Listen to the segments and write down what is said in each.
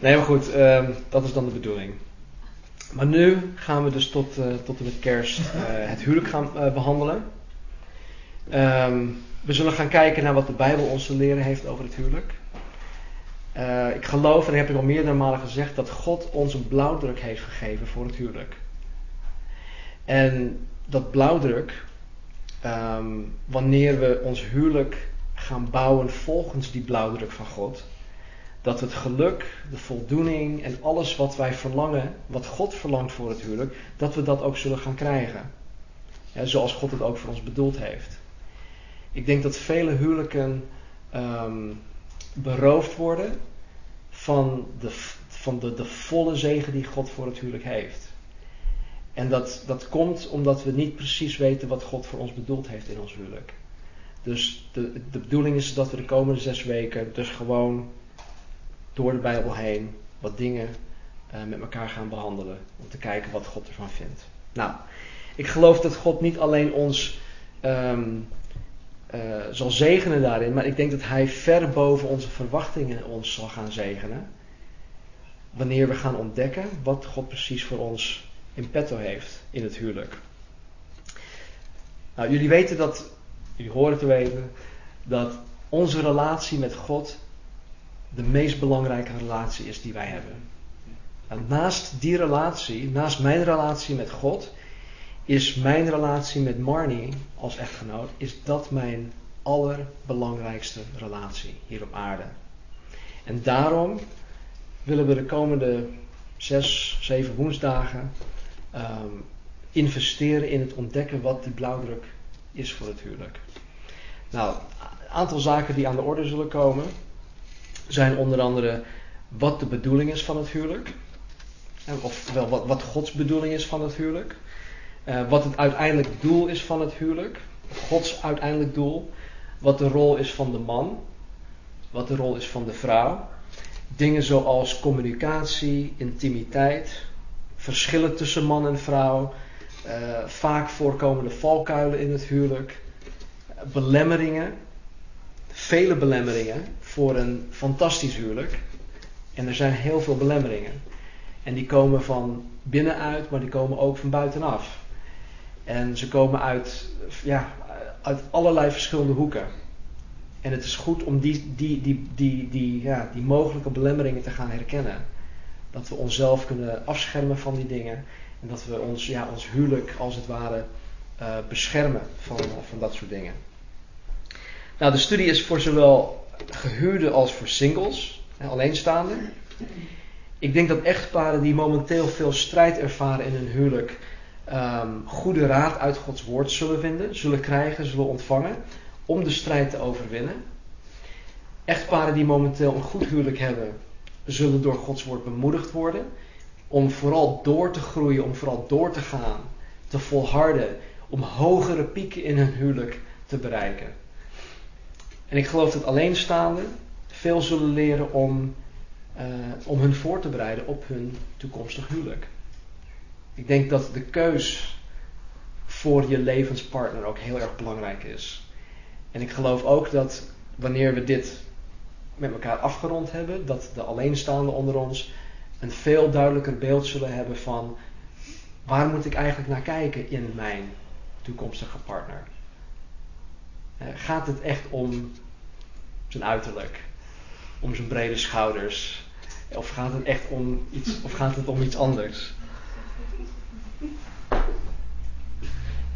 Nee, maar goed, ehm, dat is dan de bedoeling. Maar nu gaan we dus tot, uh, tot en met kerst uh, het huwelijk gaan uh, behandelen. Um, we zullen gaan kijken naar wat de Bijbel ons te leren heeft over het huwelijk. ik geloof, en dat heb ik al meerdere malen gezegd, dat God ons een blauwdruk heeft gegeven voor het huwelijk. En dat blauwdruk, um, wanneer we ons huwelijk gaan bouwen volgens die blauwdruk van God, dat het geluk, de voldoening en alles wat wij verlangen, wat God verlangt voor het huwelijk, dat we dat ook zullen gaan krijgen. Ja, zoals God het ook voor ons bedoeld heeft. Ik denk dat vele huwelijken um, beroofd worden van, de, van de, de volle zegen die God voor het huwelijk heeft. En dat, dat komt omdat we niet precies weten wat God voor ons bedoeld heeft in ons huwelijk. Dus de, de bedoeling is dat we de komende zes weken dus gewoon door de Bijbel heen wat dingen uh, met elkaar gaan behandelen. Om te kijken wat God ervan vindt. Nou, ik geloof dat God niet alleen ons um, uh, zal zegenen daarin, maar ik denk dat Hij ver boven onze verwachtingen ons zal gaan zegenen. Wanneer we gaan ontdekken wat God precies voor ons in petto heeft in het huwelijk. Nou, jullie weten dat, jullie horen te weten, dat onze relatie met God de meest belangrijke relatie is die wij hebben. En naast die relatie, naast mijn relatie met God, is mijn relatie met Marnie als echtgenoot, is dat mijn allerbelangrijkste relatie hier op aarde. En daarom willen we de komende zes, zeven woensdagen um, investeren in het ontdekken wat die blauwdruk is voor het huwelijk. Nou, een aantal zaken die aan de orde zullen komen zijn onder andere wat de bedoeling is van het huwelijk. Of wel wat, wat Gods bedoeling is van het huwelijk. Uh, wat het uiteindelijk doel is van het huwelijk. Gods uiteindelijk doel. Wat de rol is van de man. Wat de rol is van de vrouw. Dingen zoals communicatie, intimiteit, verschillen tussen man en vrouw, uh, vaak voorkomende valkuilen in het huwelijk, belemmeringen, vele belemmeringen voor een fantastisch huwelijk. En er zijn heel veel belemmeringen. En die komen van binnenuit, maar die komen ook van buitenaf. En ze komen uit, ja, uit allerlei verschillende hoeken. En het is goed om die, die, die, die, die, ja, die mogelijke belemmeringen te gaan herkennen. Dat we onszelf kunnen afschermen van die dingen. En dat we ons, ja, ons huwelijk als het ware uh, beschermen van, van dat soort dingen. Nou, de studie is voor zowel gehuurde als voor singles, alleenstaande. Ik denk dat echtparen die momenteel veel strijd ervaren in hun huwelijk, um, goede raad uit Gods woord zullen vinden, zullen krijgen, zullen ontvangen om de strijd te overwinnen. Echtparen die momenteel een goed huwelijk hebben, zullen door Gods woord bemoedigd worden om vooral door te groeien, om vooral door te gaan, te volharden, om hogere pieken in hun huwelijk te bereiken. En ik geloof dat alleenstaanden veel zullen leren om, uh, om hun voor te bereiden op hun toekomstig huwelijk. Ik denk dat de keus voor je levenspartner ook heel erg belangrijk is. En ik geloof ook dat wanneer we dit met elkaar afgerond hebben, dat de alleenstaanden onder ons een veel duidelijker beeld zullen hebben van waar moet ik eigenlijk naar kijken in mijn toekomstige partner. Eh, gaat het echt om zijn uiterlijk? Om zijn brede schouders? Of gaat het echt om iets, of gaat het om iets anders?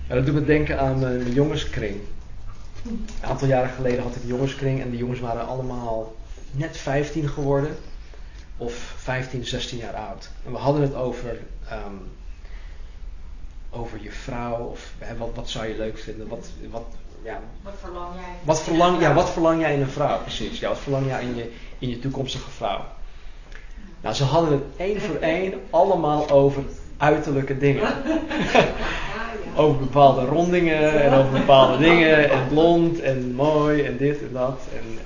Ja, dat doet me denken aan mijn jongenskring. Een aantal jaren geleden had ik een jongenskring en de jongens waren allemaal net 15 geworden. Of 15, 16 jaar oud. En we hadden het over um, over je vrouw. Of hè, wat, wat zou je leuk vinden? Wat, wat, ja, wat verlang jij? Wat verlang, ja, wat verlang jij in een vrouw? Precies. Ja, wat verlang jij in je, in je toekomstige vrouw? Nou, ze hadden het één voor één allemaal over uiterlijke dingen. over bepaalde rondingen en over bepaalde dingen. En blond en mooi en dit en dat. En uh,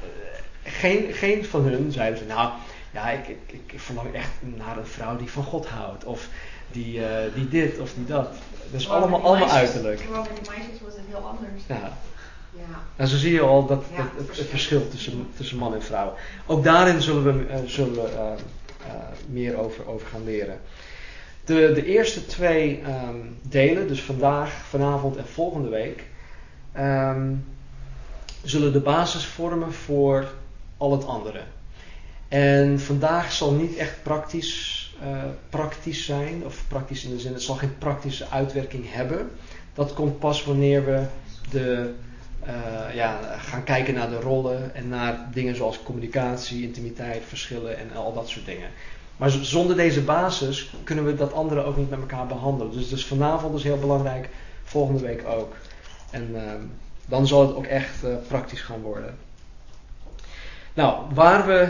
geen, geen van hun zeiden van nou, ja, ik, ik, ik verlang echt naar een vrouw die van God houdt. Of die, uh, die dit of die dat. Dus allemaal, allemaal uiterlijk. Vooral met die meisjes was het heel anders. Ja. Ja. En zo zie je al dat, ja, het, het, het, verschil tussen, tussen man en vrouw. Ook daarin zullen we, uh, zullen we uh, meer over, over gaan leren. De, de eerste twee ehm, delen, dus vandaag, vanavond en volgende week, ehm, zullen de basis vormen voor al het andere. En vandaag zal niet echt praktisch, uh, praktisch zijn, of praktisch in de zin, het zal geen praktische uitwerking hebben. Dat komt pas wanneer we de, uh, ja, gaan kijken naar de rollen en naar dingen zoals communicatie, intimiteit, verschillen en al dat soort dingen. Maar zonder deze basis kunnen we dat andere ook niet met elkaar behandelen. Dus, dus vanavond is heel belangrijk, volgende week ook. En uh, dan zal het ook echt uh, praktisch gaan worden. Nou, waar we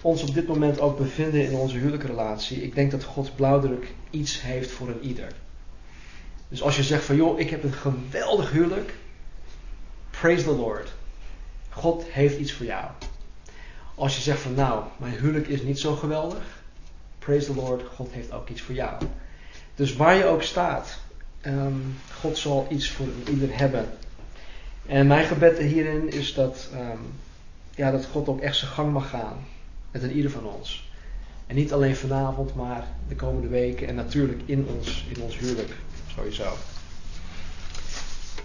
ons op dit moment ook bevinden in onze huwelijksrelatie, ik denk dat Gods blauwdruk iets heeft voor een ieder. Dus als je zegt van joh, ik heb een geweldig huwelijk, praise the Lord. God heeft iets voor jou. Als je zegt van nou, mijn huwelijk is niet zo geweldig, praise the Lord, God heeft ook iets voor jou. Dus waar je ook staat, um, God zal iets voor ieder hebben. En mijn gebed hierin is dat, um, ja, dat God ook echt zijn gang mag gaan met een ieder van ons. En niet alleen vanavond, maar de komende weken en natuurlijk in ons, in ons huwelijk, sowieso.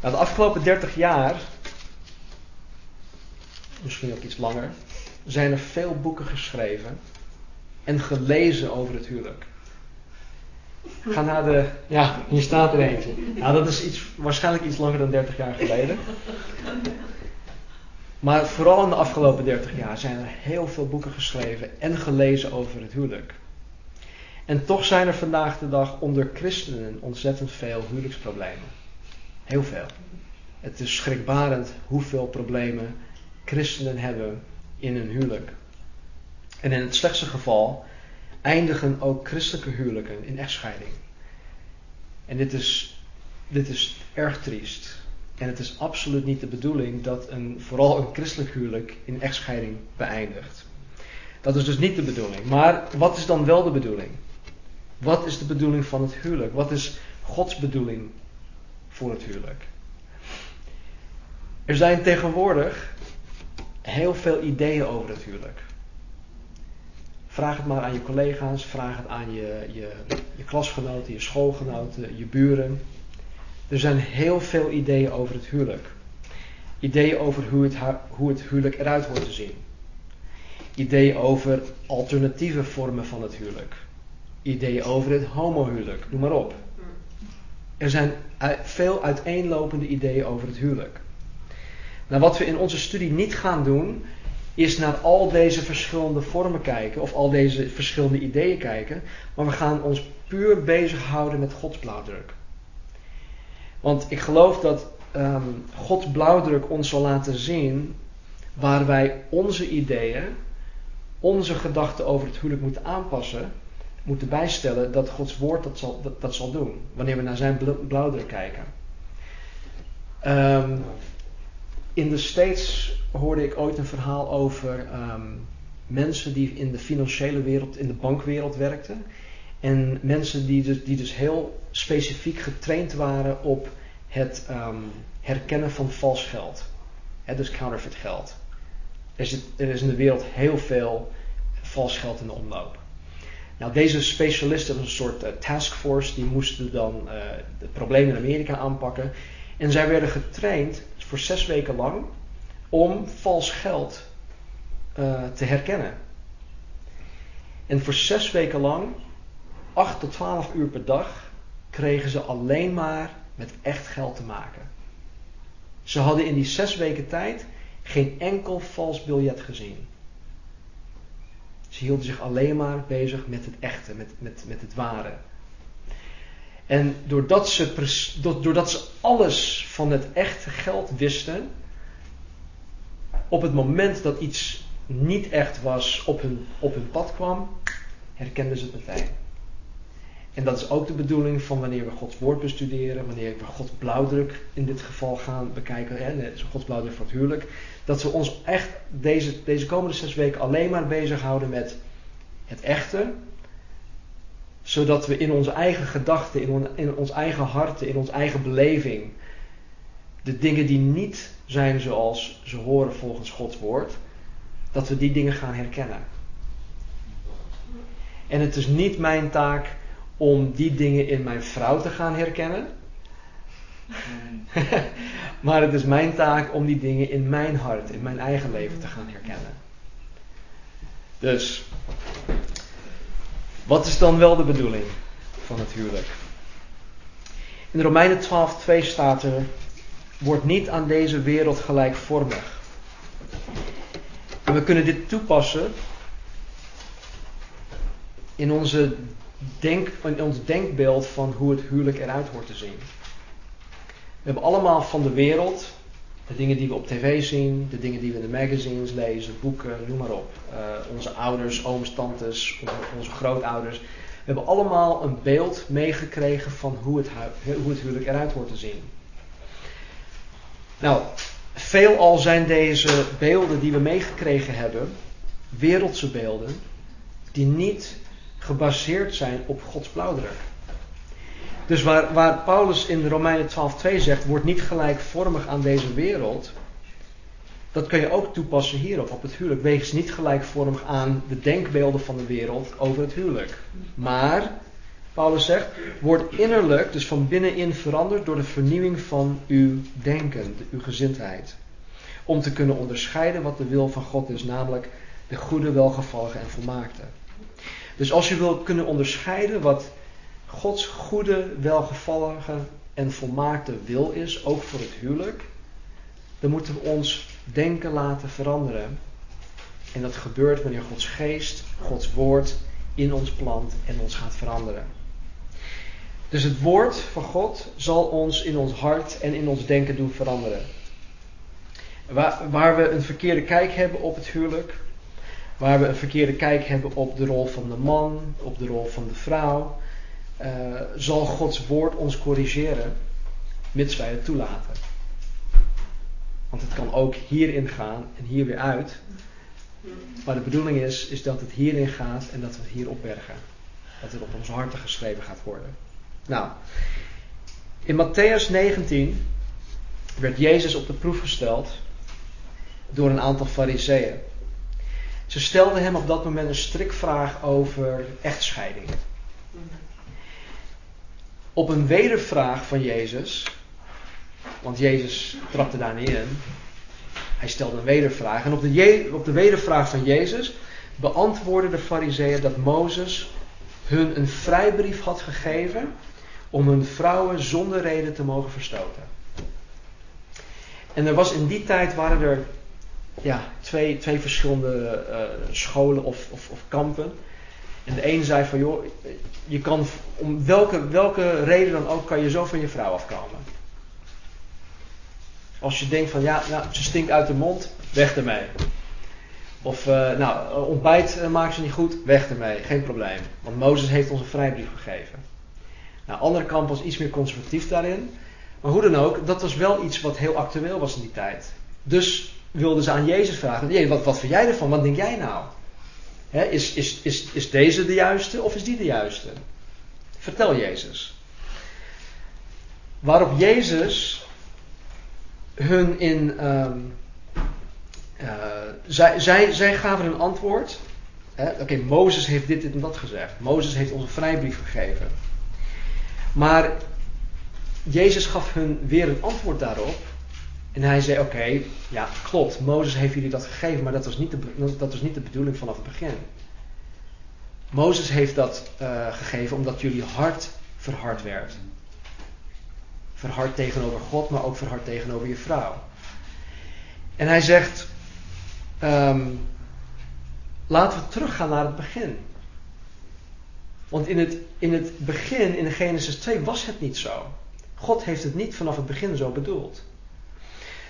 Nou, de afgelopen 30 jaar, misschien ook iets langer, zijn er veel boeken geschreven en gelezen over het huwelijk. Ga naar de. Ja, hier staat er eentje. Nou, dat is iets, waarschijnlijk iets langer dan 30 jaar geleden. Maar vooral in de afgelopen 30 jaar zijn er heel veel boeken geschreven en gelezen over het huwelijk. En toch zijn er vandaag de dag onder christenen ontzettend veel huwelijksproblemen. Heel veel. Het is schrikbarend hoeveel problemen christenen hebben in hun huwelijk. En in het slechtste geval eindigen ook christelijke huwelijken in echtscheiding. En dit is, dit is erg triest. En het is absoluut niet de bedoeling dat een, vooral een christelijk huwelijk in echtscheiding beëindigt. Dat is dus niet de bedoeling. Maar wat is dan wel de bedoeling? Wat is de bedoeling van het huwelijk? Wat is Gods bedoeling voor het huwelijk? Er zijn tegenwoordig heel veel ideeën over het huwelijk. Vraag het maar aan je collega's, vraag het aan je, je, je klasgenoten, je schoolgenoten, je buren. Er zijn heel veel ideeën over het huwelijk. Ideeën over hoe het, hoe het huwelijk eruit hoort te zien. Ideeën over alternatieve vormen van het huwelijk. Ideeën over het homohuwelijk, noem maar op. Er zijn veel uiteenlopende ideeën over het huwelijk. Nou, wat we in onze studie niet gaan doen, is naar al deze verschillende vormen kijken, of al deze verschillende ideeën kijken, maar we gaan ons puur bezighouden met Gods blauwdruk. Want ik geloof dat um, Gods blauwdruk ons zal laten zien waar wij onze ideeën, onze gedachten over het huwelijk moeten aanpassen, moeten bijstellen dat Gods woord dat zal, dat, dat zal doen, wanneer we naar zijn blauwdruk kijken. Um, in de States hoorde ik ooit een verhaal over um, mensen die in de financiële wereld, in de bankwereld werkten. En mensen die dus, die dus heel specifiek getraind waren op het um, herkennen van vals geld. He, dus counterfeit geld. Er, er is in de wereld heel veel vals geld in de omloop. Nou, deze specialisten, een soort uh, taskforce, die moesten dan het probleem in Amerika aanpakken. En zij werden getraind voor zes weken lang om vals geld uh, te herkennen. En voor zes weken lang, 8 tot 12 uur per dag, kregen ze alleen maar met echt geld te maken. Ze hadden in die zes weken tijd geen enkel vals biljet gezien. Ze hielden zich alleen maar bezig met het echte, met, met, met het ware. En doordat ze, doordat ze alles van het echte geld wisten, op het moment dat iets niet echt was op hun, op hun pad kwam, herkenden ze het meteen. En dat is ook de bedoeling van wanneer we Gods woord bestuderen, wanneer we Gods blauwdruk in dit geval gaan bekijken, hè, Gods blauwdruk voor het huwelijk, dat we ons echt deze, deze komende zes weken alleen maar bezighouden met het echte, zodat we in onze eigen gedachten, in, in ons eigen harten, in onze eigen beleving, de dingen die niet zijn zoals ze horen volgens Gods woord, dat we die dingen gaan herkennen. En het is niet mijn taak om die dingen in mijn vrouw te gaan herkennen. maar het is mijn taak om die dingen in mijn hart, in mijn eigen leven te gaan herkennen. Dus, wat is dan wel de bedoeling van het huwelijk? In Romeinen 12:2 staat er: Word niet aan deze wereld gelijkvormig. En we kunnen dit toepassen in, onze denk, in ons denkbeeld van hoe het huwelijk eruit hoort te zien. We hebben allemaal van de wereld de dingen die we op tv zien, de dingen die we in de magazines lezen, boeken, noem maar op. Uh, onze ouders, ooms, tantes, onze, onze, grootouders. We hebben allemaal een beeld meegekregen van hoe het, hoe het huwelijk eruit hoort te zien. Nou, veelal zijn deze beelden die we meegekregen hebben, wereldse beelden, die niet gebaseerd zijn op Gods blauwdruk. Dus waar, waar Paulus in Romeinen 12:2 zegt, word niet gelijkvormig aan deze wereld. Dat kun je ook toepassen hierop, op het huwelijk. Wees niet gelijkvormig aan de denkbeelden van de wereld over het huwelijk. Maar, Paulus zegt, word innerlijk, dus van binnenin veranderd door de vernieuwing van uw denken, uw gezindheid. Om te kunnen onderscheiden wat de wil van God is, namelijk de goede, welgevallige en volmaakte. Dus als je wil kunnen onderscheiden wat Gods goede, welgevallige en volmaakte wil is, ook voor het huwelijk, dan moeten we ons denken laten veranderen. En dat gebeurt wanneer Gods geest, Gods woord in ons plant en ons gaat veranderen. Dus het woord van God zal ons in ons hart en in ons denken doen veranderen. Waar, waar we een verkeerde kijk hebben op het huwelijk, waar we een verkeerde kijk hebben op de rol van de man, op de rol van de vrouw, uh, zal Gods woord ons corrigeren, mits wij het toelaten. Want het kan ook hierin gaan en hier weer uit. Maar de bedoeling is, is dat het hierin gaat en dat we het hier opbergen. Dat het op ons harten geschreven gaat worden. Nou, in Matthäus 19 werd Jezus op de proef gesteld door een aantal fariseeën. Ze stelden hem op dat moment een strikvraag over echtscheiding. Op een wedervraag van Jezus, want Jezus trapte daar niet in, hij stelde een wedervraag. En op de, op de wedervraag van Jezus beantwoordden de fariseeën dat Mozes hun een vrijbrief had gegeven om hun vrouwen zonder reden te mogen verstoten. En er was in die tijd waren er ja, twee, twee verschillende uh, scholen of, of, of kampen. En de een zei van, joh, je kan om welke, welke reden dan ook, kan je zo van je vrouw afkomen. Als je denkt van, ja, nou, ze stinkt uit de mond, weg ermee. Of, uh, nou, ontbijt uh, maakt ze niet goed, weg ermee, geen probleem. Want Mozes heeft ons een vrijbrief gegeven. Nou, andere kamp was iets meer conservatief daarin. Maar hoe dan ook, dat was wel iets wat heel actueel was in die tijd. Dus wilden ze aan Jezus vragen, wat, wat vind jij ervan, wat denk jij nou? is, is, is, is deze de juiste of is die de juiste? Vertel Jezus. Waarop Jezus hun in. Um, uh, zij, zij, zij gaven een antwoord. Oké, Mozes heeft dit, dit en dat gezegd. Mozes heeft ons een vrijbrief gegeven. Maar Jezus gaf hun weer een antwoord daarop. En hij zei: Oké, ja, klopt, Mozes heeft jullie dat gegeven, maar dat was niet de, dat was niet de bedoeling vanaf het begin. Mozes heeft dat uh, gegeven omdat jullie hart verhard werd. Verhard tegenover God, maar ook verhard tegenover je vrouw. En hij zegt: um, Laten we teruggaan naar het begin. Want in het, in het begin, in Genesis 2, was het niet zo. God heeft het niet vanaf het begin zo bedoeld.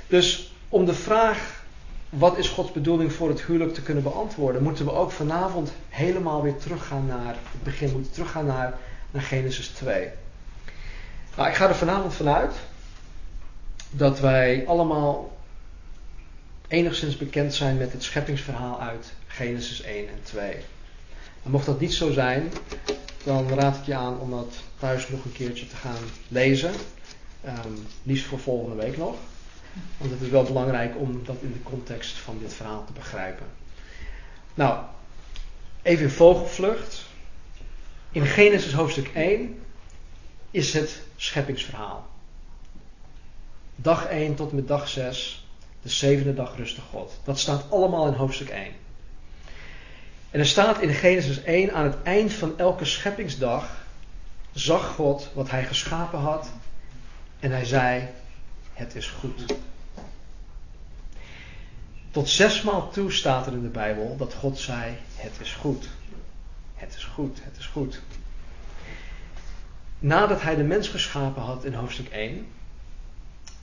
Dus om de vraag wat is Gods bedoeling voor het huwelijk te kunnen beantwoorden, moeten we ook vanavond helemaal weer teruggaan naar het begin, moeten teruggaan naar, Genesis 2. Nou, ik ga er vanavond vanuit dat wij allemaal enigszins bekend zijn met het scheppingsverhaal uit Genesis 1 en 2. En mocht dat niet zo zijn, dan raad ik je aan om dat thuis nog een keertje te gaan lezen. Liefst voor volgende week nog. Want het is wel belangrijk om dat in de context van dit verhaal te begrijpen. Nou, even in vogelvlucht. In Genesis hoofdstuk 1 is het scheppingsverhaal. Dag 1 tot met dag 6, de zevende dag rustte God. Dat staat allemaal in hoofdstuk 1. En er staat in Genesis 1 aan het eind van elke scheppingsdag zag God wat hij geschapen had en hij zei: Het is goed. Tot zesmaal toe staat er in de Bijbel dat God zei: Het is goed. Het is goed, het is goed. Nadat hij de mens geschapen had in hoofdstuk 1,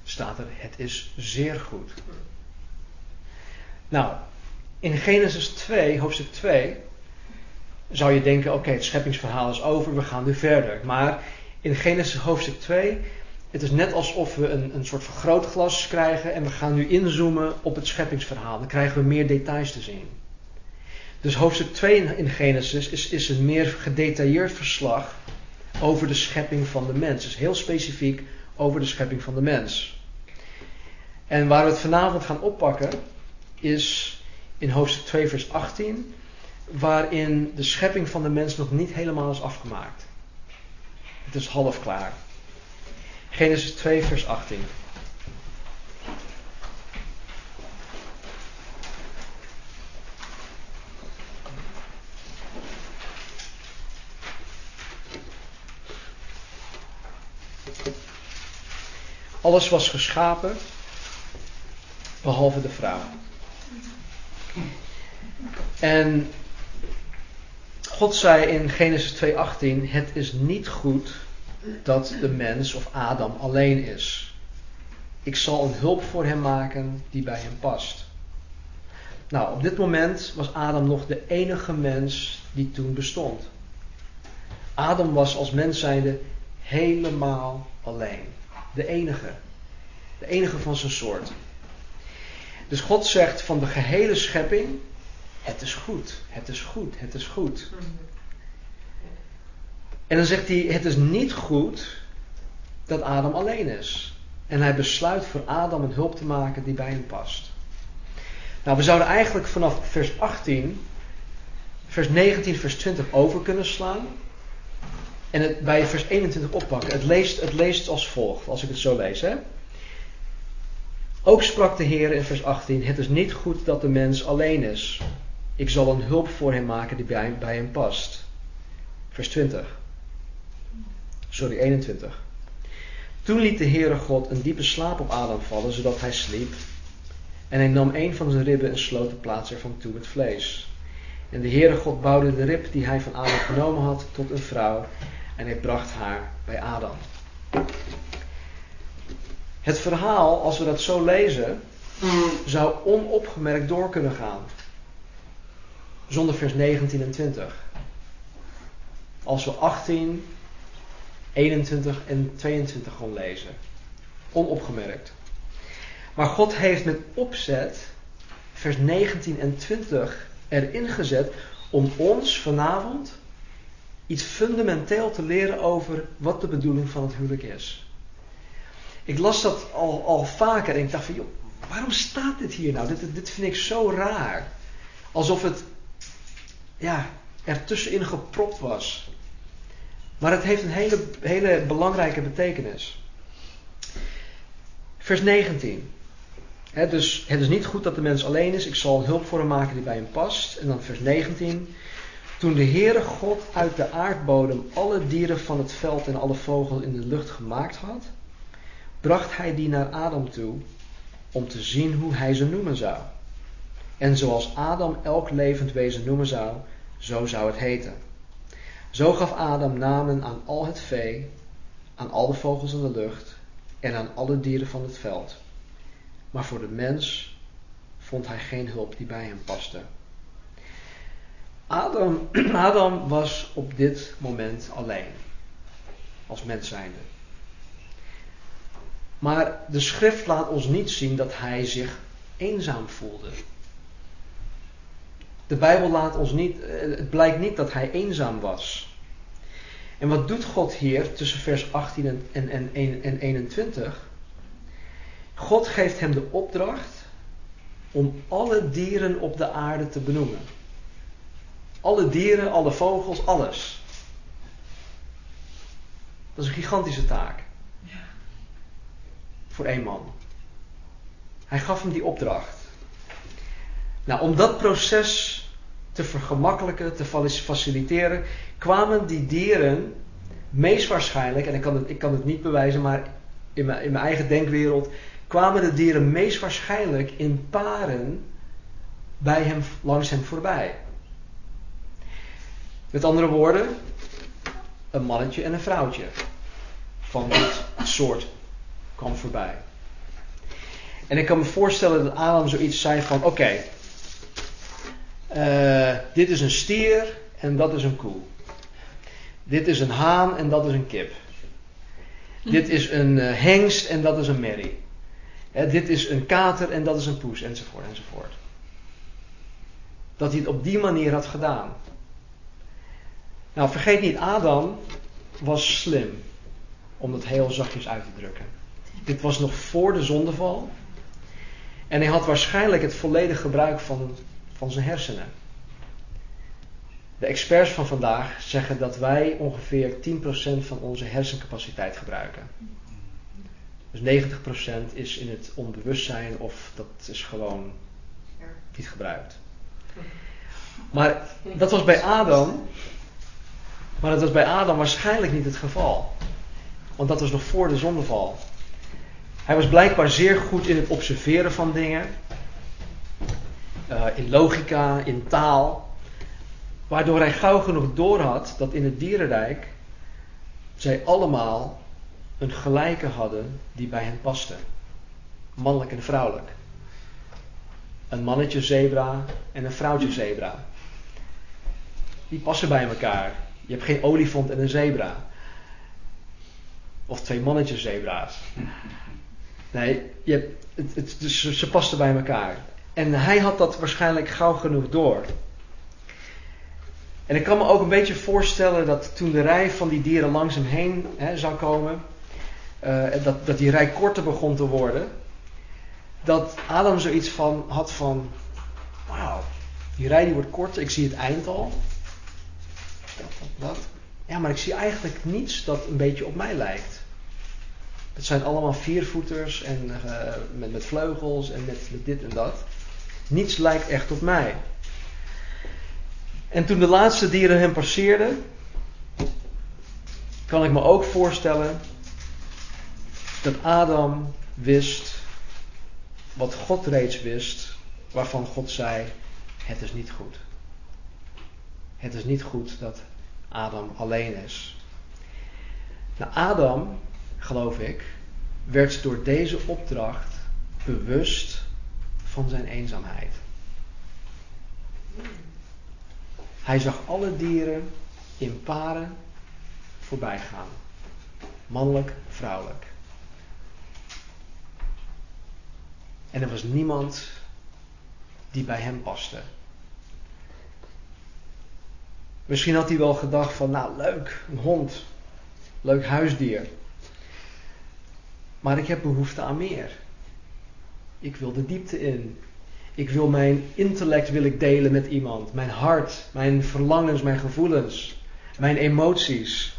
staat er: Het is zeer goed. Nou, in Genesis 2, hoofdstuk 2, zou je denken: oké, het scheppingsverhaal is over, we gaan nu verder. Maar in Genesis hoofdstuk 2, het is net alsof we een, een soort vergrootglas krijgen en we gaan nu inzoomen op het scheppingsverhaal. Dan krijgen we meer details te zien. Dus hoofdstuk 2 in Genesis is, is een meer gedetailleerd verslag over de schepping van de mens. Dus heel specifiek over de schepping van de mens. En waar we het vanavond gaan oppakken is in hoofdstuk 2 vers 18, waarin de schepping van de mens nog niet helemaal is afgemaakt. Het is half klaar. Genesis 2 vers 18. Alles was geschapen, behalve de vrouw. En God zei in Genesis 2:18: Het is niet goed dat de mens of Adam alleen is. Ik zal een hulp voor hem maken die bij hem past. Nou, op dit moment was Adam nog de enige mens die toen bestond. Adam was als mens zijnde helemaal alleen. De enige. De enige van zijn soort. Dus God zegt van de gehele schepping: Het is goed, het is goed, het is goed. En dan zegt hij: Het is niet goed dat Adam alleen is. En hij besluit voor Adam een hulp te maken die bij hem past. Nou, we zouden eigenlijk vanaf vers 18, vers 19, vers 20 over kunnen slaan. En het bij vers 21 oppakken. Het leest, het leest als volgt, als ik het zo lees. Hè? Ook sprak de Heer in vers 18: Het is niet goed dat de mens alleen is. Ik zal een hulp voor hem maken die bij, bij hem past. Vers 20. Sorry, 21. Toen liet de Heere God een diepe slaap op Adam vallen, zodat hij sliep. En hij nam een van zijn ribben en sloot de plaats ervan toe met vlees. En de Heere God bouwde de rib die hij van Adam genomen had tot een vrouw. En hij bracht haar bij Adam. Het verhaal, als we dat zo lezen, zou onopgemerkt door kunnen gaan. Zonder vers 19 en 20. Als we 18, 21 en 22 gewoon lezen. Onopgemerkt. Maar God heeft met opzet vers 19 en 20 erin gezet om ons vanavond iets fundamenteel te leren over wat de bedoeling van het huwelijk is. Ik las dat al, al vaker en ik dacht van, joh, waarom staat dit hier nou? Dit, dit vind ik zo raar. Alsof het, ja, er tussenin gepropt was. Maar het heeft een hele, hele belangrijke betekenis. Vers 19. dus het is niet goed dat de mens alleen is. Ik zal hulp voor hem maken die bij hem past. En dan vers 19. Toen de Heere God uit de aardbodem alle dieren van het veld en alle vogels in de lucht gemaakt had, bracht hij die naar Adam toe om te zien hoe hij ze noemen zou. En zoals Adam elk levend wezen noemen zou, zo zou het heten. Zo gaf Adam namen aan al het vee, aan al de vogels in de lucht en aan alle dieren van het veld. Maar voor de mens vond hij geen hulp die bij hem paste. Adam, Adam was op dit moment alleen, als mens zijnde. Maar de schrift laat ons niet zien dat hij zich eenzaam voelde. De Bijbel laat ons niet, eh, het blijkt niet dat hij eenzaam was. En wat doet God hier tussen vers 18 en, en, en, en 21? God geeft hem de opdracht om alle dieren op de aarde te benoemen. Alle dieren, alle vogels, alles. Dat is een gigantische taak. Voor één man. Hij gaf hem die opdracht. Nou, om dat proces te vergemakkelijken, te faciliteren, kwamen die dieren meest waarschijnlijk, en ik kan het, ik kan het niet bewijzen, maar in mijn, in mijn eigen denkwereld, kwamen de dieren meest waarschijnlijk in paren bij hem, langs hem voorbij. Met andere woorden, een mannetje en een vrouwtje van dit soort kwam voorbij. En ik kan me voorstellen dat Adam zoiets zei van: oké, uh, dit is een stier en dat is een koe. Dit is een haan en dat is een kip. Dit is een uh, hengst en dat is een merrie. Uh, dit is een kater en dat is een poes, enzovoort, enzovoort. Dat hij het op die manier had gedaan. Nou, vergeet niet, Adam was slim. Om dat heel zachtjes uit te drukken. Dit was nog voor de zondeval. En hij had waarschijnlijk het volledige gebruik van van zijn hersenen. De experts van vandaag zeggen dat wij ongeveer 10% van onze hersencapaciteit gebruiken. Dus 90% is in het onbewustzijn of dat is gewoon niet gebruikt. Maar dat was bij Adam. Maar dat was bij Adam waarschijnlijk niet het geval. Want dat was nog voor de zondeval. Hij was blijkbaar zeer goed in het observeren van dingen. Eh, in logica, in taal. Waardoor hij gauw genoeg doorhad dat in het dierenrijk zij allemaal een gelijke hadden die bij hen paste. Mannelijk en vrouwelijk. Een mannetje zebra en een vrouwtje zebra. Die passen bij elkaar. Je hebt geen olifant en een zebra. Of twee mannetjes zebra's. Nee, je hebt, het, het, ze pasten bij elkaar. En hij had dat waarschijnlijk gauw genoeg door. En ik kan me ook een beetje voorstellen dat toen de rij van die dieren langs hem heen hè, zou komen, uh, dat, dat die rij korter begon te worden, dat Adam zoiets van had van, wauw, die rij die wordt korter, ik zie het eind al. Dat, dat, dat. Ja, maar ik zie eigenlijk niets dat een beetje op mij lijkt. Het zijn allemaal viervoeters en uh, met, met vleugels en met dit en dat. Niets lijkt echt op mij. En toen de laatste dieren hem passeerden, kan ik me ook voorstellen dat Adam wist wat God reeds wist, waarvan God zei: Het is niet goed. Het is niet goed dat Adam alleen is. Nou, Adam, geloof ik, werd door deze opdracht bewust van zijn eenzaamheid. Hij zag alle dieren in paren voorbij gaan. Mannelijk, vrouwelijk. En er was niemand die bij hem paste. Misschien had hij wel gedacht van, nou leuk, een hond, leuk huisdier. Maar ik heb behoefte aan meer. Ik wil de diepte in. Ik wil mijn intellect wil ik delen met iemand. Mijn hart, mijn verlangens, mijn gevoelens, mijn emoties.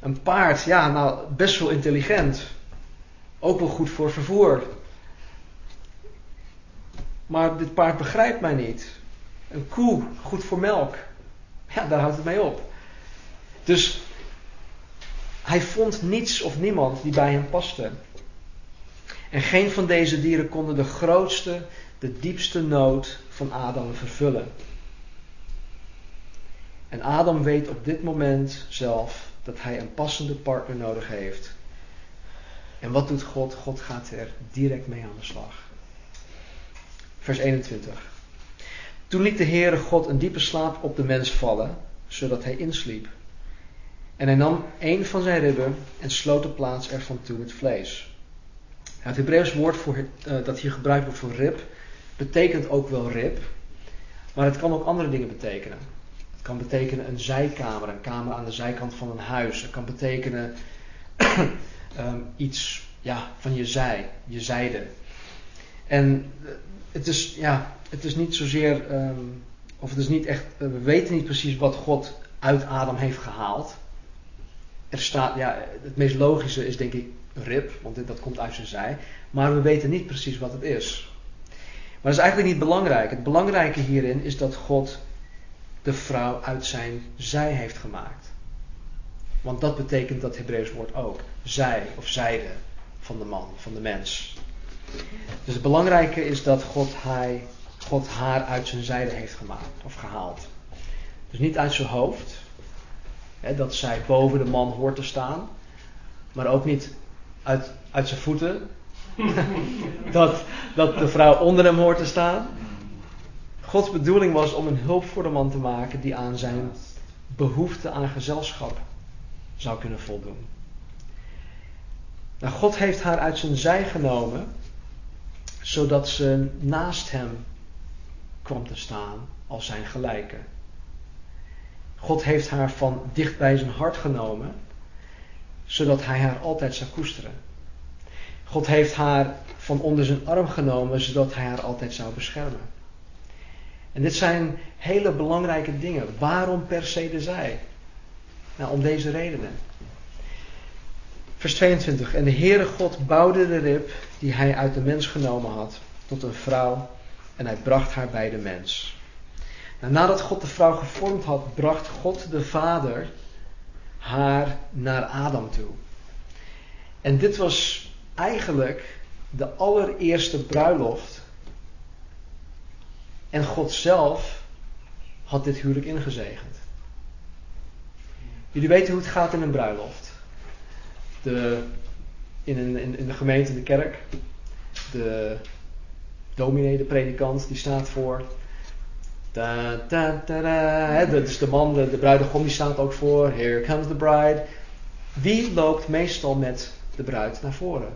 Een paard, ja, nou best wel intelligent. Ook wel goed voor vervoer. Maar dit paard begrijpt mij niet. Een koe, goed voor melk. Ja, daar houdt het mee op. Dus hij vond niets of niemand die bij hem paste. En geen van deze dieren konden de grootste, de diepste nood van Adam vervullen. En Adam weet op dit moment zelf dat hij een passende partner nodig heeft. En wat doet God? God gaat er direct mee aan de slag. Vers 21. Toen liet de Heere God een diepe slaap op de mens vallen, zodat hij insliep. En hij nam een van zijn ribben en sloot de plaats ervan toe met vlees. Het Hebreeuws woord voor, uh, dat hier gebruikt wordt voor rib betekent ook wel rib, maar het kan ook andere dingen betekenen. Het kan betekenen een zijkamer, een kamer aan de zijkant van een huis. Het kan betekenen um, iets ja, van je zij, je zijde. En uh, het is, ja, het is niet zozeer, um, of het is niet echt, uh, we weten niet precies wat God uit Adam heeft gehaald. er staat, ja, het meest logische is denk ik rib, want dat komt uit zijn zij. Maar we weten niet precies wat het is. Maar dat is eigenlijk niet belangrijk. Het belangrijke hierin is dat God de vrouw uit zijn zij heeft gemaakt. Want dat betekent dat Hebreeuws woord ook. Zij of zijde van de man, van de mens. Dus het belangrijke is dat God, hij, God haar uit zijn zijde heeft gemaakt of gehaald. Dus niet uit zijn hoofd, hè, dat zij boven de man hoort te staan, maar ook niet uit, zijn voeten, dat, dat de vrouw onder hem hoort te staan. Gods bedoeling was om een hulp voor de man te maken die aan zijn behoefte aan gezelschap zou kunnen voldoen. Nou, God heeft haar uit zijn zij genomen, zodat ze naast hem kwam te staan als zijn gelijke. God heeft haar van dicht bij zijn hart genomen, zodat hij haar altijd zou koesteren. God heeft haar van onder zijn arm genomen, zodat hij haar altijd zou beschermen. En dit zijn hele belangrijke dingen. Waarom per se de zij? Nou, om deze redenen. Vers 22. En de Heere God bouwde de rib die hij uit de mens genomen had tot een vrouw en hij bracht haar bij de mens. Nou, nadat God de vrouw gevormd had, bracht God de Vader haar naar Adam toe. En dit was eigenlijk de allereerste bruiloft. En God zelf had dit huwelijk ingezegend. Jullie weten hoe het gaat in een bruiloft. De, in, een, in, de gemeente, de kerk. De dominee, de predikant, die staat voor. Da, da, is de man, de, de bruidegom, die staat ook voor. Here comes the bride. Wie loopt meestal met de bruid naar voren?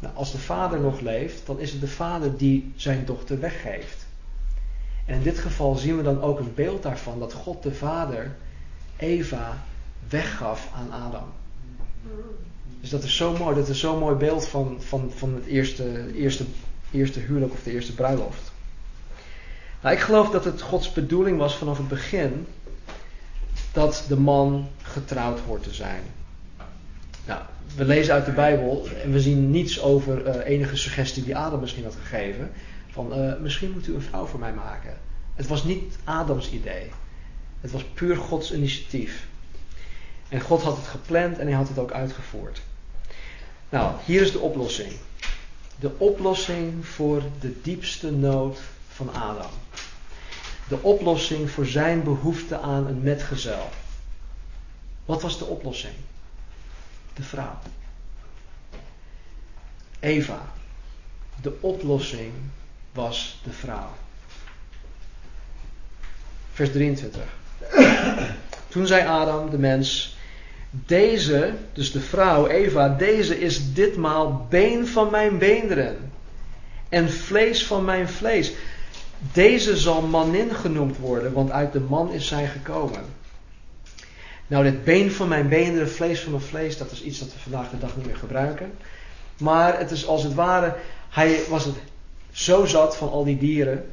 Nou, als de vader nog leeft, dan is het de vader die zijn dochter weggeeft. En in dit geval zien we dan ook een beeld daarvan dat God de vader Eva weggaf aan Adam. Dus dat is zo mooi, dat is zo'n mooi beeld van, van, van het eerste, eerste, eerste huwelijk of de eerste bruiloft. Nou, ik geloof dat het Gods bedoeling was vanaf het begin dat de man getrouwd hoort te zijn. Nou, we lezen uit de Bijbel en we zien niets over uh, enige suggestie die Adam misschien had gegeven. Van uh, misschien moet u een vrouw voor mij maken. Het was niet Adams idee. Het was puur Gods initiatief. En God had het gepland en hij had het ook uitgevoerd. Nou, hier is de oplossing. De oplossing voor de diepste nood van Adam. De oplossing voor zijn behoefte aan een metgezel. Wat was de oplossing? De vrouw. Eva. De oplossing was de vrouw. Vers 23. Toen zei Adam, de mens, deze, dus de vrouw Eva, deze is ditmaal been van mijn beenderen en vlees van mijn vlees. Deze zal manin genoemd worden, want uit de man is zij gekomen. Nou, dit been van mijn beenderen, vlees van mijn vlees, dat is iets dat we vandaag de dag niet meer gebruiken. Maar het is als het ware, hij was het zo zat van al die dieren.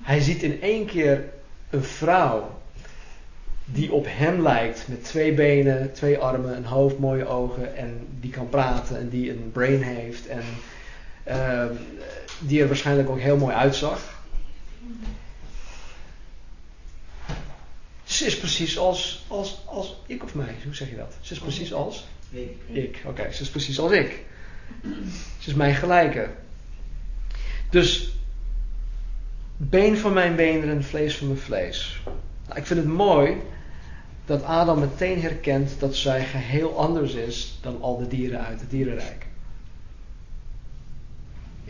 Hij ziet in één keer een vrouw die op hem lijkt met twee benen, twee armen, een hoofd, mooie ogen en die kan praten en die een brain heeft en uh, die er waarschijnlijk ook heel mooi uitzag. Ze is precies als, als, als ik of mij, hoe zeg je dat? Ze is precies als? Ik. Ik, oké, ze is precies als ik. Ze is mijn gelijke. Dus been van mijn benen en vlees van mijn vlees. Nou, ik vind het mooi dat Adam meteen herkent dat zij geheel anders is dan al de dieren uit het dierenrijk.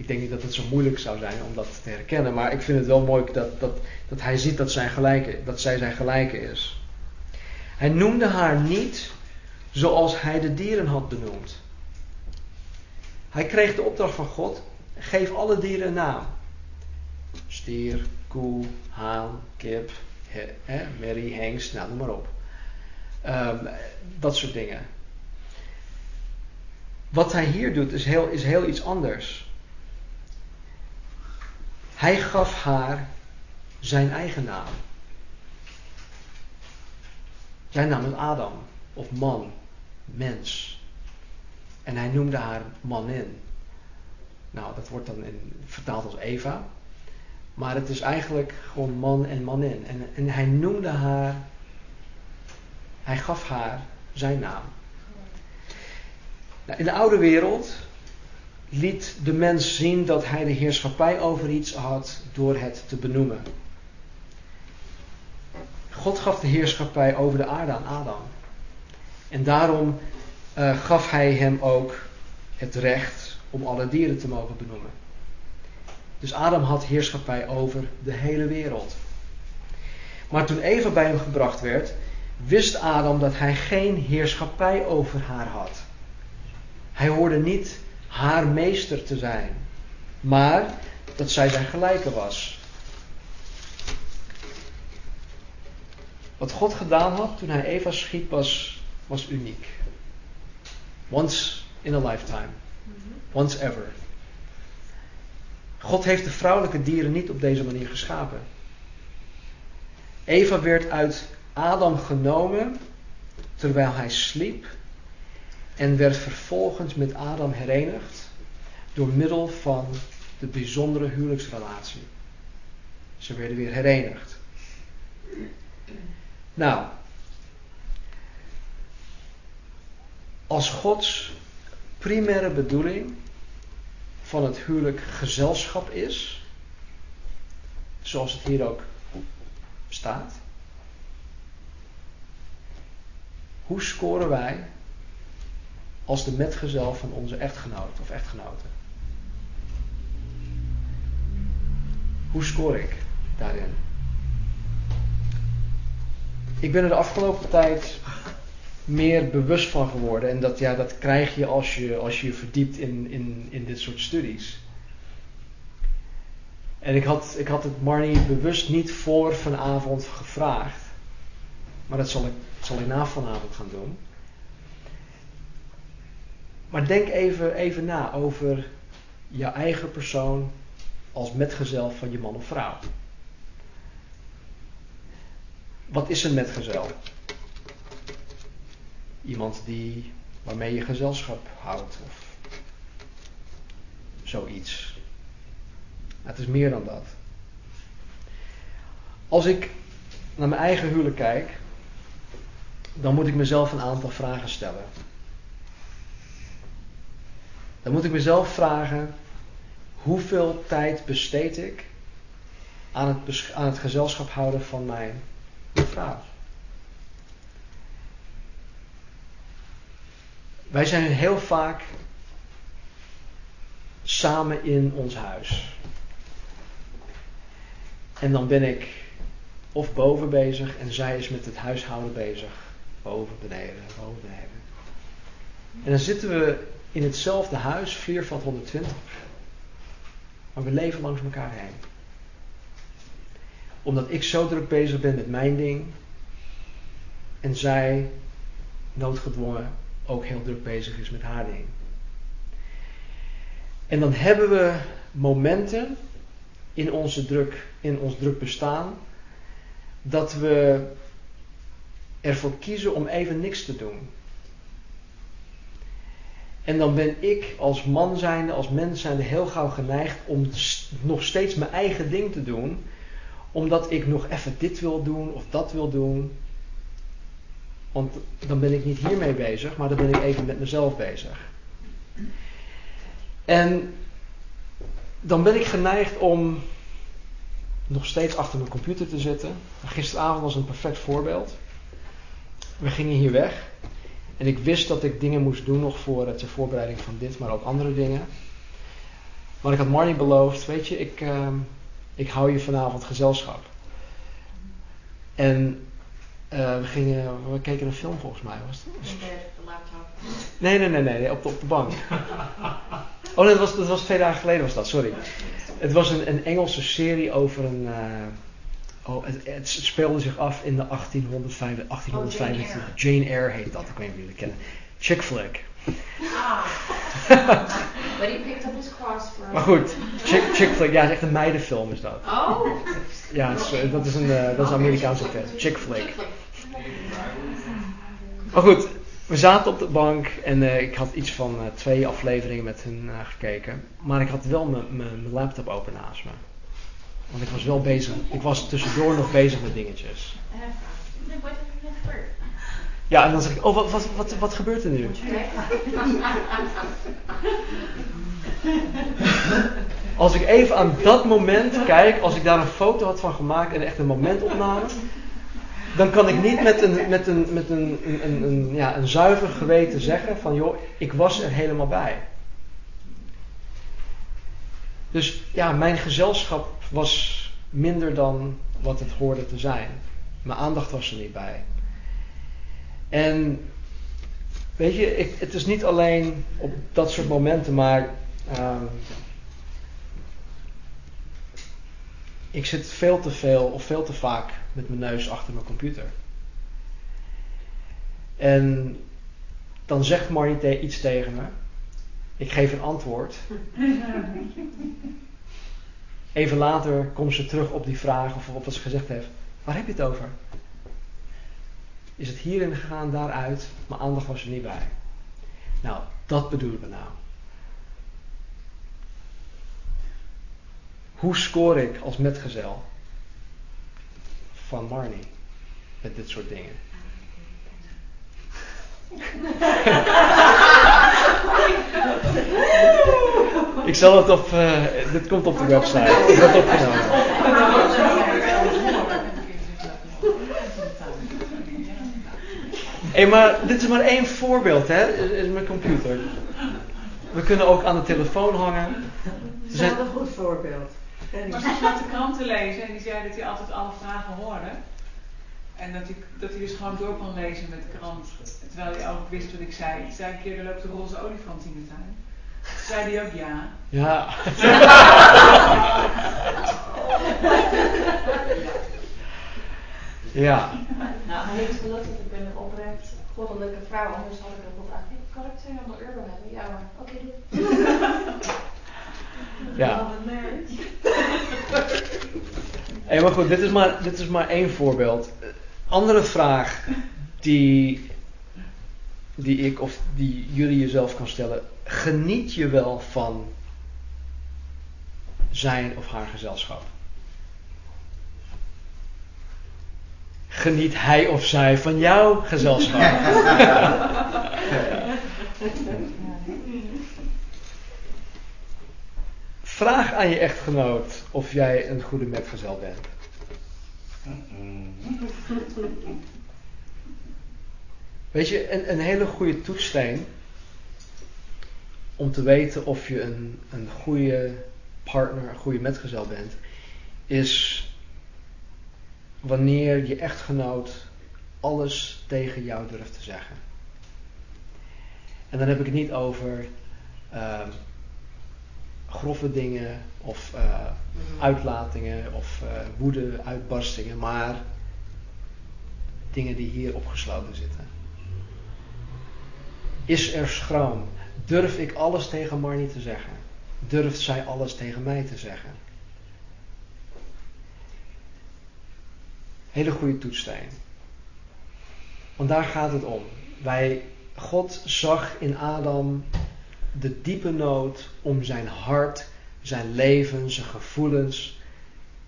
Ik denk niet dat het zo moeilijk zou zijn om dat te herkennen, maar ik vind het wel mooi dat, dat, dat hij ziet dat, zijn gelijke, dat zij zijn gelijke is. Hij noemde haar niet zoals hij de dieren had benoemd. Hij kreeg de opdracht van God: geef alle dieren een naam. Stier, koe, haan, kip, he, merrie, hengst, nou noem maar op. Um, dat soort dingen. Wat hij hier doet is heel, is heel iets anders. Hij gaf haar zijn eigen naam. Zijn naam is Adam, of man, mens. En hij noemde haar manin. Nou, dat wordt dan in, vertaald als Eva. Maar het is eigenlijk gewoon man en manin. En, en hij noemde haar, hij gaf haar zijn naam. Nou, in de oude wereld liet de mens zien dat hij de heerschappij over iets had door het te benoemen. God gaf de heerschappij over de aarde aan Adam. En daarom uh, gaf hij hem ook het recht om alle dieren te mogen benoemen. Dus Adam had heerschappij over de hele wereld. Maar toen Eva bij hem gebracht werd, wist Adam dat hij geen heerschappij over haar had. Hij hoorde niet haar meester te zijn, maar dat zij zijn gelijke was. Wat God gedaan had toen hij Eva schiep was, was uniek. Once in a lifetime. Once ever. God heeft de vrouwelijke dieren niet op deze manier geschapen. Eva werd uit Adam genomen terwijl hij sliep en werd vervolgens met Adam herenigd door middel van de bijzondere huwelijksrelatie. Ze werden weer herenigd. Nou, als Gods primaire bedoeling van het huwelijk gezelschap is, zoals het hier ook staat, hoe scoren wij als de metgezel van onze echtgenoot of echtgenote? Hoe scoor ik daarin? Ik ben er de afgelopen tijd meer bewust van geworden. En dat, ja, dat krijg je als je als je, verdiept in, in, in dit soort studies. En ik had, ik had het Marnie bewust niet voor vanavond gevraagd. Maar dat zal ik, zal ik na vanavond gaan doen. Maar denk even, even na over je eigen persoon als metgezel van je man of vrouw. Wat is een metgezel? Iemand die, waarmee je gezelschap houdt of zoiets. Het is meer dan dat. Als ik naar mijn eigen huwelijk kijk, dan moet ik mezelf een aantal vragen stellen. Dan moet ik mezelf vragen: hoeveel tijd besteed ik aan het, aan het gezelschap houden van mijn vrouw? Wij zijn heel vaak samen in ons huis. En dan ben ik of boven bezig en zij is met het huishouden bezig. Boven, beneden, boven, beneden. En dan zitten we in hetzelfde huis, Vliervat 120. Maar we leven langs elkaar heen. Omdat ik zo druk bezig ben met mijn ding. En zij noodgedwongen ook heel druk bezig is met haar ding. En dan hebben we momenten in, onze druk, in ons druk bestaan dat we ervoor kiezen om even niks te doen. En dan ben ik als man zijnde, als mens zijnde heel gauw geneigd om nog steeds mijn eigen ding te doen. Omdat ik nog even dit wil doen of dat wil doen. Want dan ben ik niet hiermee bezig, maar dan ben ik even met mezelf bezig. En dan ben ik geneigd om nog steeds achter mijn computer te zitten. Gisteravond was een perfect voorbeeld. We gingen hier weg. En ik wist dat ik dingen moest doen nog voor de voorbereiding van dit, maar ook andere dingen. Maar ik had Marnie beloofd, weet je, ik, uh, ik hou je vanavond gezelschap. En uh, we, gingen, we keken een film volgens mij. Was het? In de laptop. Nee, nee, nee, nee, op de, op de bank. Oh nee, dat was, dat was twee dagen geleden was dat, sorry. Het was een, een Engelse serie over een... Uh, oh, het, het, speelde zich af in de 1805, 1825. Oh, Jane, Jane Eyre heet dat, ik weet niet of jullie kennen. Chick flick. Ah. But he picked up his cross for Maar goed, chick, chick flick, ja, het is echt een meidenfilm is dat. Oh. Ja, is, dat is een, uh, dat is een Amerikaanse film. Chick flick. Maar goed, we zaten op de bank en eh, ik had iets van eh, twee afleveringen met eh, gekeken. Maar ik had wel mijn laptop open naast me. Want ik was wel bezig. Ik was tussendoor nog bezig met dingetjes. Ja, en dan zeg ik, oh, wat, wat, wat, wat gebeurt er nu? Als ik even aan dat moment kijk, als ik daar een foto had van gemaakt en echt een momentopname, dan kan ik niet met een, met een, met een, een, een, ja, een zuiver geweten zeggen van joh, ik was er helemaal bij. Dus ja, mijn gezelschap was minder dan wat het hoorde te zijn. Mijn aandacht was er niet bij. En weet je, ik, het is niet alleen op dat soort momenten, maar uh, ik zit veel te veel of veel te vaak met mijn neus achter mijn computer. En dan zegt Marnie iets tegen me. Ik geef een antwoord. Even later komt ze terug op die vraag of op wat ze gezegd heeft. Waar heb je het over? Is het hierin gegaan, daaruit? Mijn aandacht was er niet bij. Nou, dat bedoelen we nou. Hoe scoor ik als metgezel van Marnie met dit soort dingen? Ik zal het op. Uh, dit komt op de website. Ik wordt opgenomen. Hé, hey, maar dit is maar één voorbeeld, hè? Is mijn computer. We kunnen ook aan de telefoon hangen. Dat is een goed voorbeeld. Maar ze zat de krant te lezen en die zei dat hij altijd alle vragen hoorde. En dat hij, dat hij dus gewoon door kon lezen met de krant. Terwijl hij ook wist wat ik zei. Ik zei een keer, er loopt de roze olifant in de tuin. Toen zei hij ook ja. Ja. ja. Nou, hij heeft gelukkig, ik ben een oprecht goddelijke vrouw, anders had ik ook wel gevraagd, kan ik 200 euro hebben? Ja maar, oké okay, doe. Ja. Hey, maar goed, dit is maar, dit is maar één voorbeeld. Andere vraag die, die ik of die jullie jezelf kan stellen. Geniet je wel van zijn of haar gezelschap? Geniet hij of zij van jouw gezelschap? Vraag aan je echtgenoot of jij een goede metgezel bent. Weet je, een, een hele goede toetssteen om te weten of je een, een goede partner, een goede metgezel bent, is wanneer je echtgenoot alles tegen jou durft te zeggen. En dan heb ik het niet over uh, grove dingen of uh, uitlatingen of uh, woede, uitbarstingen, maar dingen die hier opgesloten zitten. Is er schroom? Durf ik alles tegen Marnie te zeggen? Durft zij alles tegen mij te zeggen? Hele goede toetssteen. Want daar gaat het om. Wij, God zag in Adam de diepe nood om zijn hart, zijn leven, zijn gevoelens,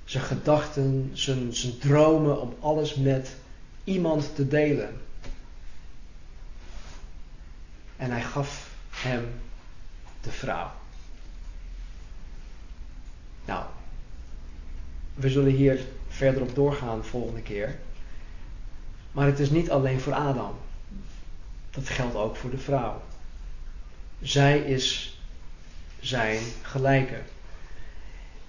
zijn gedachten, zijn, zijn dromen, om alles met iemand te delen. En hij gaf hem de vrouw. Nou, we zullen hier verder op doorgaan volgende keer. Maar het is niet alleen voor Adam. Dat geldt ook voor de vrouw. Zij is zijn gelijke.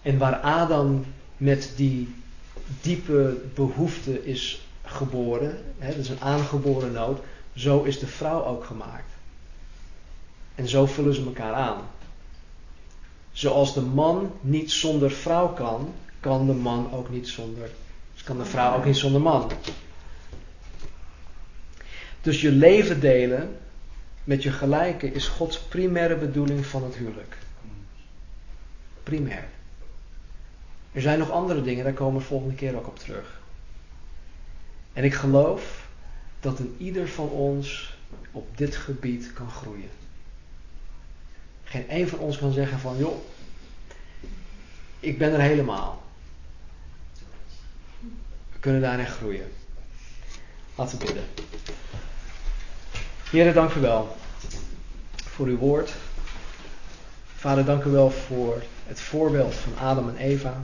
En waar Adam met die diepe behoefte is geboren, hè, dat is een aangeboren nood, zo is de vrouw ook gemaakt. En zo vullen ze elkaar aan. Zoals de man niet zonder vrouw kan, kan de man ook niet zonder, kan de vrouw ook niet zonder man. Dus je leven delen met je gelijke is Gods primaire bedoeling van het huwelijk. Primair. Er zijn nog andere dingen, daar komen we volgende keer ook op terug. En ik geloof dat een ieder van ons op dit gebied kan groeien. Geen een van ons kan zeggen van, joh, ik ben er helemaal. We kunnen daarin groeien. Laten we bidden. Heren, dank u wel voor uw woord. Vader, dank u wel voor het voorbeeld van Adam en Eva.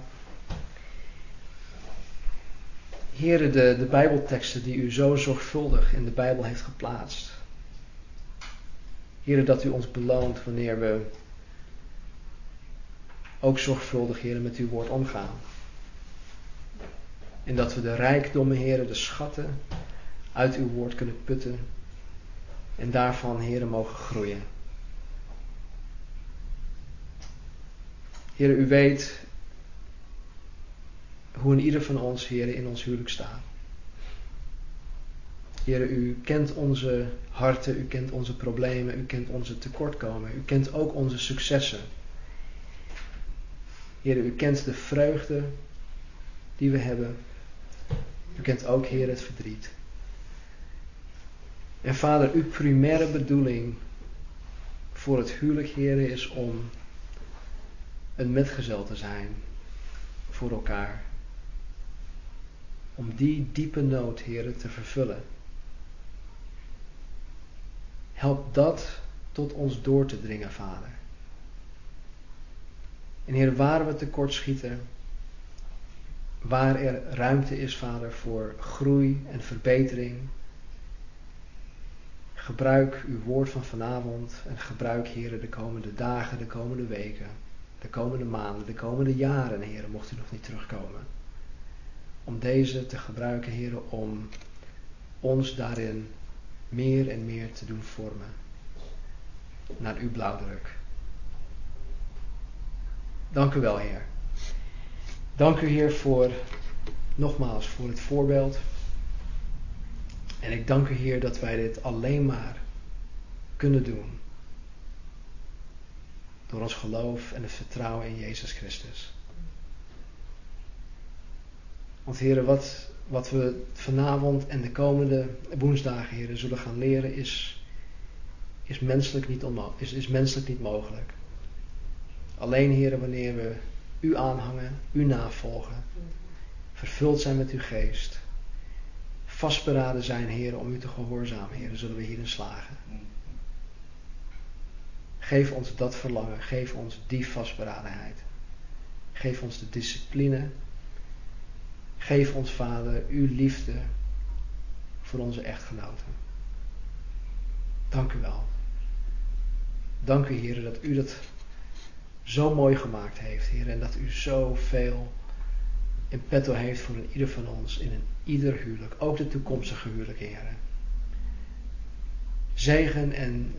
Heren, de, de Bijbelteksten die u zo zorgvuldig in de Bijbel heeft geplaatst. Heren, dat u ons beloont wanneer we ook zorgvuldig, heren, met uw woord omgaan. En dat we de rijkdommen, heren, de schatten uit uw woord kunnen putten. En daarvan, heren, mogen groeien. Heren, u weet hoe in ieder van ons, heren, in ons huwelijk staat. Heren, u kent onze harten, u kent onze problemen, u kent onze tekortkomen, u kent ook onze successen. Heren, u kent de vreugde die we hebben. U kent ook, Heer, het verdriet. En Vader, uw primaire bedoeling voor het huwelijk, Heer, is om een metgezel te zijn voor elkaar. Om die diepe nood, Heer, te vervullen. Help dat tot ons door te dringen, Vader. En Heer, waar we tekortschieten, waar er ruimte is, Vader, voor groei en verbetering, gebruik uw woord van vanavond en gebruik, Heer, de komende dagen, de komende weken, de komende maanden, de komende jaren, Heer, mocht u nog niet terugkomen. Om deze te gebruiken, Heer, om ons daarin meer en meer te doen vormen naar uw blauwdruk. Dank u wel, Heer. Dank u, Heer, voor, nogmaals, voor het voorbeeld. En ik dank u, Heer, dat wij dit alleen maar kunnen doen. Door ons geloof en het vertrouwen in Jezus Christus. Want, Heer, wat, wat we vanavond en de komende woensdagen, Heer, zullen gaan leren, is, is, menselijk niet is, is menselijk niet mogelijk. Alleen, Heer, wanneer we u aanhangen, u navolgen, vervuld zijn met uw geest, vastberaden zijn, Heer, om u te gehoorzamen, Heer, zullen we hierin slagen. Geef ons dat verlangen, geef ons die vastberadenheid. Geef ons de discipline. Geef ons, Vader, uw liefde voor onze echtgenoten. Dank u wel. Dank u, Heer, dat u dat zo mooi gemaakt heeft, Heer. En dat u zoveel in petto heeft voor ieder van ons in een ieder huwelijk. Ook de toekomstige huwelijk, Heer. Zegen en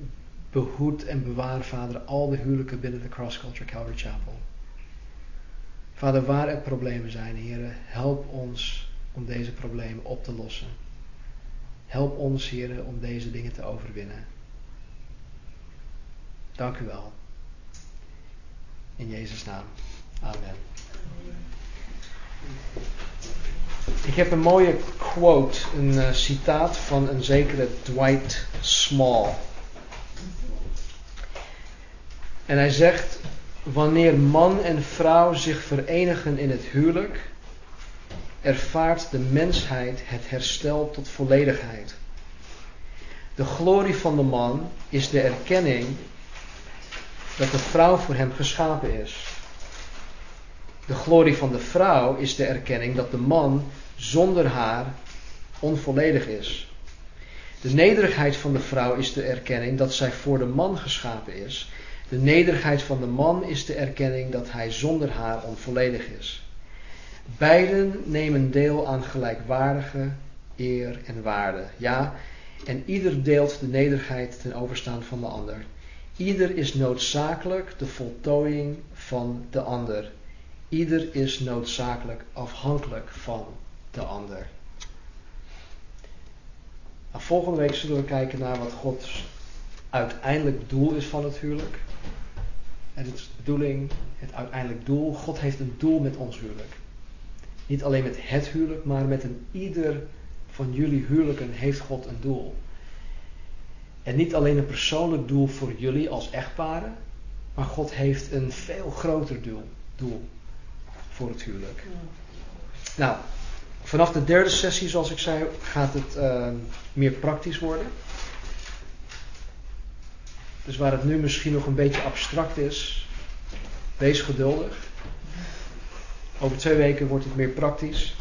behoed en bewaar, Vader, al de huwelijken binnen de Cross Culture Calvary Chapel. Vader, waar er problemen zijn, Heer, help ons om deze problemen op te lossen. Help ons, Heer, om deze dingen te overwinnen. Dank u wel. In Jezus' naam. Amen. Ik heb een mooie quote, een uh, citaat van een zekere Dwight Small. En hij zegt: Wanneer man en vrouw zich verenigen in het huwelijk, ervaart de mensheid het herstel tot volledigheid. De glorie van de man is de erkenning dat de vrouw voor hem geschapen is. De glorie van de vrouw is de erkenning dat de man zonder haar onvolledig is. De nederigheid van de vrouw is de erkenning dat zij voor de man geschapen is. De nederigheid van de man is de erkenning dat hij zonder haar onvolledig is. Beiden nemen deel aan gelijkwaardige eer en waarde. Ja, en ieder deelt de nederigheid ten overstaan van de ander. Ieder is noodzakelijk de voltooiing van de ander. Ieder is noodzakelijk afhankelijk van de ander. Nou, volgende week zullen we kijken naar wat Gods uiteindelijk doel is van het huwelijk. En het is de bedoeling, het uiteindelijk doel. God heeft een doel met ons huwelijk. Niet alleen met het huwelijk, maar met een ieder van jullie huwelijken heeft God een doel. En niet alleen een persoonlijk doel voor jullie als echtparen, maar God heeft een veel groter doel, doel voor. Nou, vanaf de derde sessie, zoals ik zei, gaat het uh, meer praktisch worden. Dus waar het nu misschien nog een beetje abstract is, wees geduldig. Over twee weken wordt het meer praktisch.